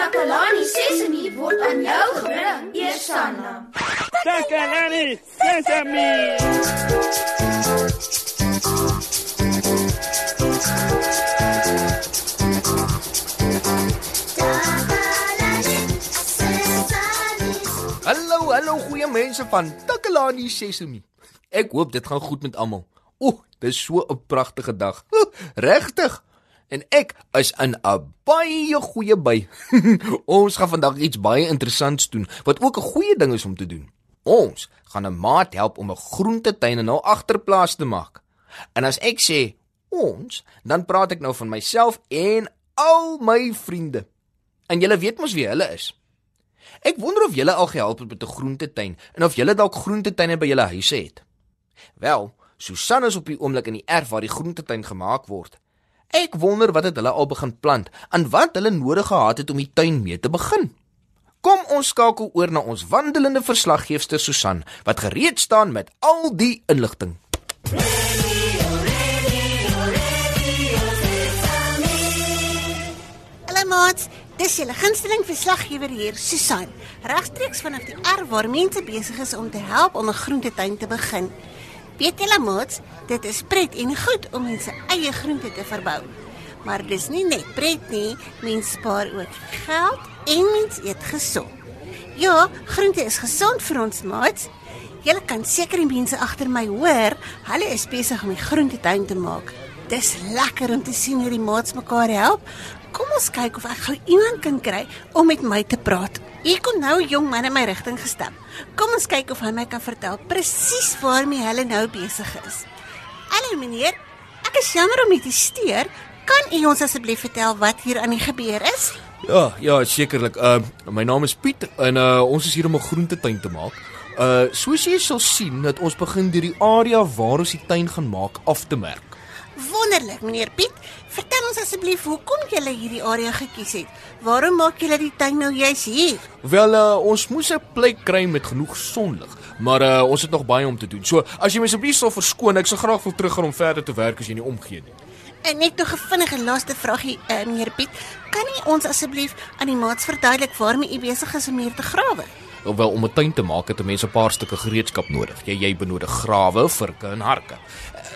Takalani Sesemi word aan jou gebring, Eersanna. Takalani Sesemi. Hallo, hallo goeie mense van Takalani Sesemi. Ek hoop dit gaan goed met almal. O, dis so 'n pragtige dag. Regtig? En ek is in 'n baie goeie by. Ons gaan vandag iets baie interessants doen wat ook 'n goeie ding is om te doen. Ons gaan 'n maat help om 'n groentetuin in hul agterplaas te maak. En as ek sê ons, dan praat ek nou van myself en al my vriende. En julle weet mos wie hulle is. Ek wonder of julle al gehelp het met 'n groentetuin en of julle dalk groentetuine by julle huise het. Wel, Susan is op die oomblik in die erf waar die groentetuin gemaak word. Ek wonder wat het hulle al begin plant en wat hulle nodig gehad het om die tuin mee te begin. Kom ons skakel oor na ons wandelende verslaggeefster Susan wat gereed staan met al die inligting. Hallo maats, dis julle gunsteling verslaggewer hier, Susan. Regstreeks vanaf die erf waar mense besig is om te help om 'n groentetuin te begin. Weet julle maats, dit is pret en goed om mense eie groente te verbou. Maar dis nie net pret nie, mens spaar ook geld en mens eet gesond. Ja, groente is gesond vir ons maats. Julle kan seker die mense agter my hoor, hulle is besig om die groentetuin te maak. Dis lekker om te sien hoe die maats mekaar help. Kom ons kyk of ek gou iemand kan kry om met my te praat. Hier kom nou 'n jong man in my rigting gestap. Kom ons kyk of hy my kan vertel presies waarmee hulle nou besig is. Hallo meneer, ek is jammer om u te steur. Kan u ons asseblief vertel wat hier aan die gebeur is? Ja, ja, sekerlik. Uh my naam is Piet en uh ons is hier om 'n groentetuin te maak. Uh soos jy sal sien, dat ons begin deur die area waar ons die tuin gaan maak af te merk. Wonderlik, meneer Piet. Vertel ons asseblief hoekom jy hierdie area gekies het. Waarom maak jy die tuin nou juis hier? Wel, uh, ons moes 'n plek kry met genoeg sonlig, maar uh ons het nog baie om te doen. So, as jy my asseblief sal verskoon, ek sou graag wil teruggaan om verder te werk as jy nie omgee nie. En net nog 'n vinnige laaste vragie, uh, meneer Piet. Kan u ons asseblief aan die maats verduidelik waarmee u besig is om hier te grawe? Wel om 'n tuin te maak het 'n mens 'n paar stukke gereedskap nodig. Jy jy benodig grawe, virke en harke.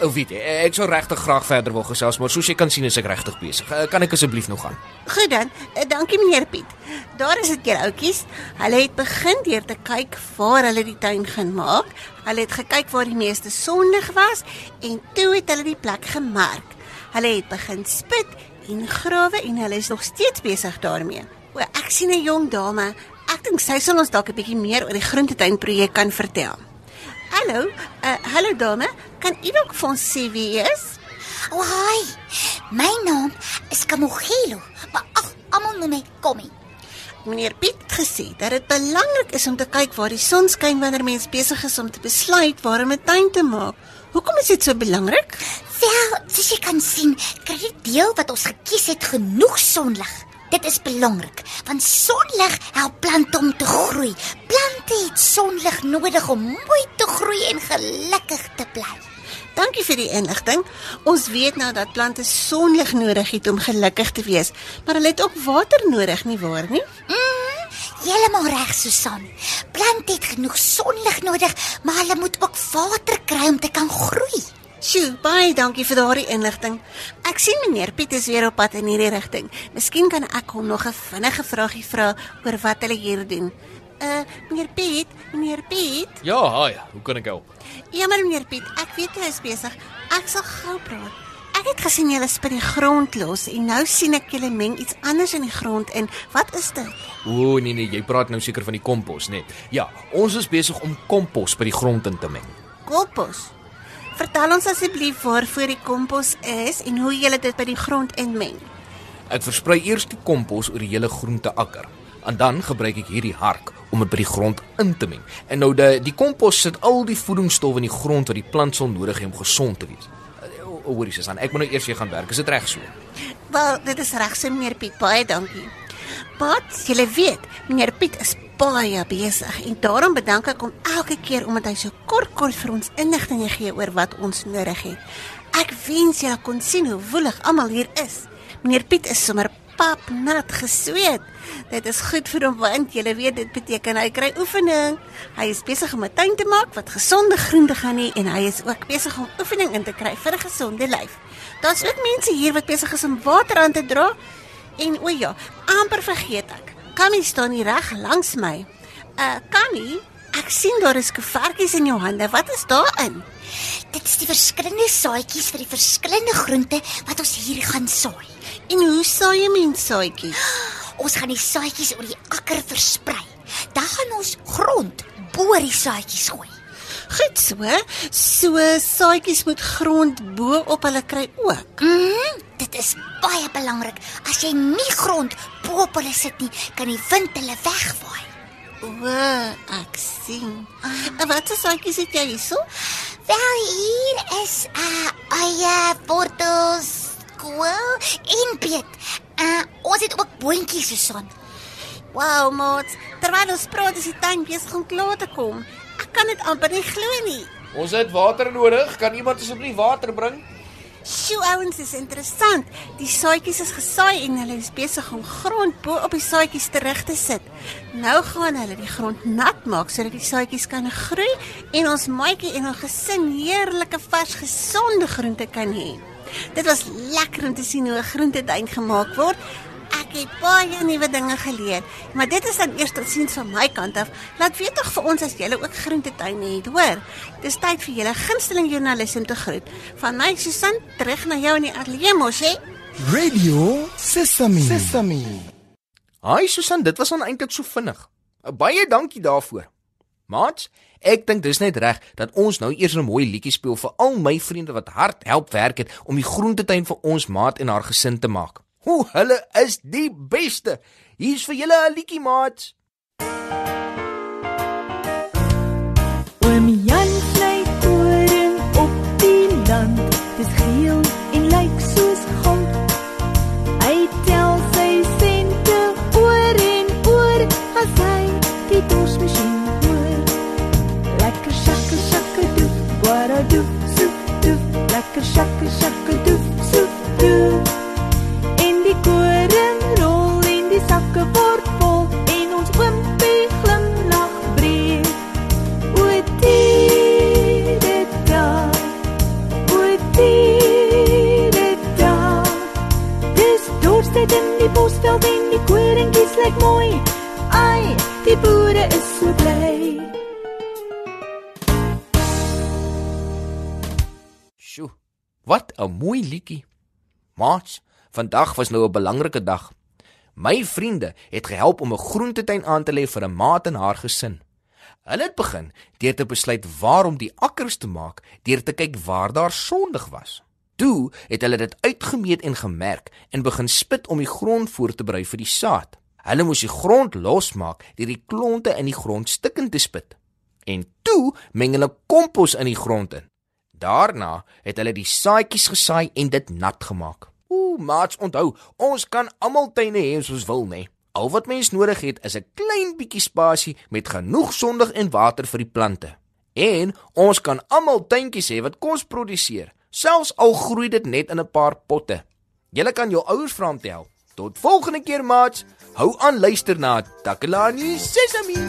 Ou weet jy, ek sou regtig graag verder wil gesels, maar soos jy kan sien is ek regtig besig. Kan ek asseblief nog gaan? Goed dan. Dankie meneer Piet. Daar is dit keer oudjies. Hulle het begin deur te kyk waar hulle die tuin gaan maak. Hulle het gekyk waar die meeste sonlig was en toe het hulle die plek gemerk. Hulle het begin spit en grawe en hulle is nog steeds besig daarmee. O, ek sien 'n jong dame Ek dink sy sal ons dalk 'n bietjie meer oor die groentetuin projek kan vertel. Hallo, uh hallo dame, kan u dalk vir ons sê wie u is? O, oh, hi. My naam is Kamogelo, maar ag, almal noem my Kommy. Meneer Piet het gesê dat dit belangrik is om te kyk waar die son skyn wanneer mens besig is om te besluit waar om 'n tuin te maak. Hoekom is dit so belangrik? Wel, soos jy kan sien, kry die deel wat ons gekies het genoeg sonlig. Dit is belangrik want sonlig help plante om te groei. Plante het sonlig nodig om mooi te groei en gelukkig te bly. Dankie vir die inligting. Ons weet nou dat plante sonlig nodig het om gelukkig te wees, maar hulle het ook water nodig, nie waar nie? Mm, Heeltemal reg, Susan. Plante het genoeg sonlig nodig, maar hulle moet ook water kry om te kan groei. Sjoe, baie dankie vir daardie inligting. Ek sien meneer Piet is weer op pad in hierdie rigting. Miskien kan ek hom nog 'n vinnige vragie vra oor wat hulle hier doen. Uh, meneer Piet, meneer Piet? Ja, hi. Hoe kan ek help? Ja, maar meneer Piet, ek weet jy is besig. Ek sal gou praat. Ek het gesien julle spit die grond los en nou sien ek julle meng iets anders in die grond in. Wat is dit? O, nee nee, jy praat nou seker van die kompos, né? Nee. Ja, ons is besig om kompos by die grond in te meng. Kompos? Vertel ons asseblief waarvoor die kompos is en hoe jy dit by die grond inmeng. Ek versprei eers die kompos oor die hele groenteakker. En dan gebruik ek hierdie hark om dit by die grond in te meng. En nou die die kompos sit al die voedingsstowwe in die grond wat die plant sal nodig hê om gesond te wees. Hoorie Susan, ek moet nou eers weer gaan werk. Is dit reg so? Wel, dit is reg so meneer Piet, baie dankie. Pat, jy weet, meneer Piet is baie besig en daarom bedank ek hom elke keer omdat hy so kort kort vir ons inligting gee oor wat ons nodig het. Ek wens jy kon sien hoe woelig almal hier is. Meneer Piet is sommer pap nat gesweet. Dit is goed vir hom want jy weet dit beteken hy kry oefening. Hy is besig om 'n tuin te maak wat gesonde groente gaan hê en hy is ook besig om oefening in te kry vir 'n gesonde lyf. Daar's ook mense hier wat besig is om water aan te dra. En o ja, amper vergeet ek. Kammy staan hier reg langs my. Uh Kammy, ek sien daar is koevertjies in jou hande. Wat is daarin? Dit is die verskillende saadjies vir die verskillende groente wat ons hier gaan saai. En hoe saai jy mens saadjies? Ons gaan die saadjies oor die akker versprei. Dan gaan ons grond bo die saadjies gooi. Goed so. So saadjies moet grond bo op hulle kry ook. Mhm, dit is baie belangrik. As jy nie grond bo op hulle sit nie, kan die wind hulle wegwaai. O, ek sien. En wat is saadjies het jy hierso? Wel hier is 'n uh, eie wortels, kool en beet. Uh, ons het ook boontjies geson. Wow, maat. Terwyl ons praat is die tuin besig om klaar te kom. Ek kan dit amper nie glo nie. Ons het water nodig. Kan iemand asseblief water bring? Sjoe ouens, is interessant. Die saadjies is gesaai en hulle is besig om grond bo op die saadjies terug te sit. Nou gaan hulle die grond nat maak sodat die saadjies kan groei en ons maatjie en ons gesin heerlike vars gesonde groente kan hê. Dit was lekker om te sien hoe 'n groentetuin gemaak word. Ek het baie nuwe dinge geleer, maar dit is dan eers tot sins van my kant af. Laat weet tog vir ons as jy ook groentetuine het, hoor. Dis tyd vir julle gunsteling joernalis om te groet. Van my Susan terug na jou in die ateljee mos, hè? Radio Sesame. Sesame. Haai Susan, dit was eintlik so vinnig. Baie dankie daarvoor. Maats, ek dink dis net reg dat ons nou eers 'n mooi liedjie speel vir al my vriende wat hard help werk het om die groentetuin vir ons maat en haar gesin te maak. Hoe hulle is die beste. Hier's vir julle 'n liedjie, maats. Oom Jan sny koring op die land. Dis geel en lyk soos goud. Hy tel sy sente oor en oor as hy die dorsmasjien Wat 'n mooi liedjie. Maats, vandag was nou 'n belangrike dag. My vriende het gehelp om 'n groentetuin aan te lê vir 'n maat en haar gesin. Hulle het begin deur te besluit waar om die akkers te maak, deur te kyk waar daar sondig was. Toe het hulle dit uitgemeet en gemerk en begin spit om die grond voor te berei vir die saad. Hulle moes die grond losmaak deur die klonte in die grond stukkend te spit. En toe meng hulle kompos in die grond in. Daarna het hulle die saadjies gesaai en dit nat gemaak. Ooh, maats, onthou, ons kan almal tuine hê soos wil, nê? Al wat mens nodig het is 'n klein bietjie spasie met genoeg sondig en water vir die plante. En ons kan almal tuintjies hê wat kos produseer, selfs al groei dit net in 'n paar potte. Julle kan jou ouers vra om te help. Tot volgende keer, maats. Hou aan luister na Takalani Sesame.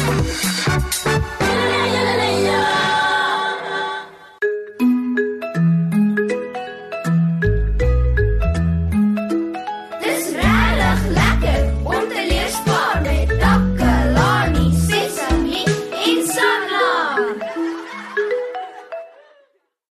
Thank you.